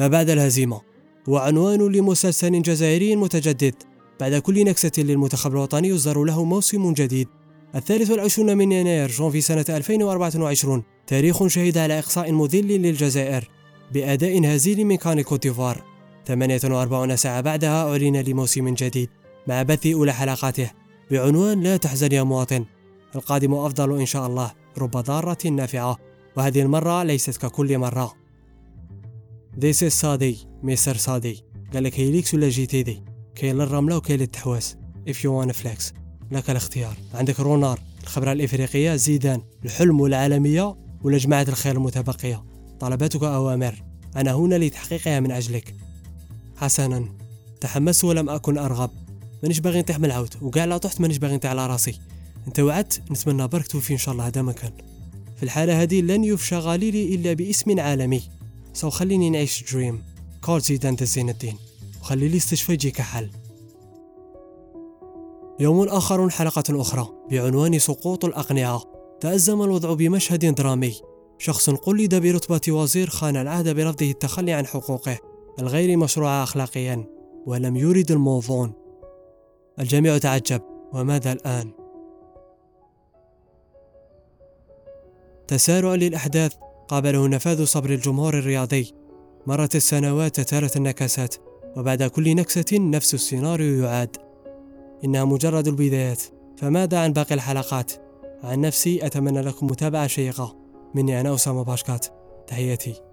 ما بعد الهزيمة. هو عنوان لمسلسل جزائري متجدد. بعد كل نكسة للمنتخب الوطني يصدر له موسم جديد. الثالث والعشرون من يناير جونفي سنة 2024 تاريخ شهد على إقصاء مذل للجزائر بأداء هزيل من كان كوتيفوار 48 ساعة بعدها أعلن لموسم جديد مع بث أولى حلقاته بعنوان لا تحزن يا مواطن القادم أفضل إن شاء الله رب ضارة نافعة. وهذه المرة ليست ككل مرة. This is صادي مستر صادي قال لك Hilux ولا GTD؟ كاين للرملة وكاين للتحواس if you wanna flex لك الاختيار. عندك رونار الخبرة الإفريقية زيدان الحلم والعالمية ولا جماعة الخير المتبقية. طلباتك أوامر. أنا هنا لتحقيقها من أجلك. حسنا. تحمست ولم أكن أرغب. مانيش باغي نطيح من العود. وكاع لا طحت مانيش باغي نطيح على راسي. أنت وعدت. نتمنى برك توفي إن شاء الله هذا مكان في الحالة هذه لن يفشى غاليلي إلا باسم عالمي. سو خليني نعيش دريم كول زيدان زين الدين. وخلي لي استشفى يجيك حل. يوم آخر حلقة أخرى. بعنوان سقوط الأقنعة. تأزم الوضع بمشهد درامي. شخص قلد برتبة وزير خان العهد برفضه التخلي عن حقوقه الغير مشروعة أخلاقيا ولم يرد الموفون الجميع تعجب. وماذا الآن؟ تسارع للأحداث. قابله نفاذ صبر الجمهور الرياضي. مرت السنوات تتارت النكسات وبعد كل نكسة نفس السيناريو يعاد. إنها مجرد البدايات. فماذا عن باقي الحلقات؟ عن نفسي أتمنى لكم متابعة شيقة. مني أنا أسامة باشكات. تحياتي.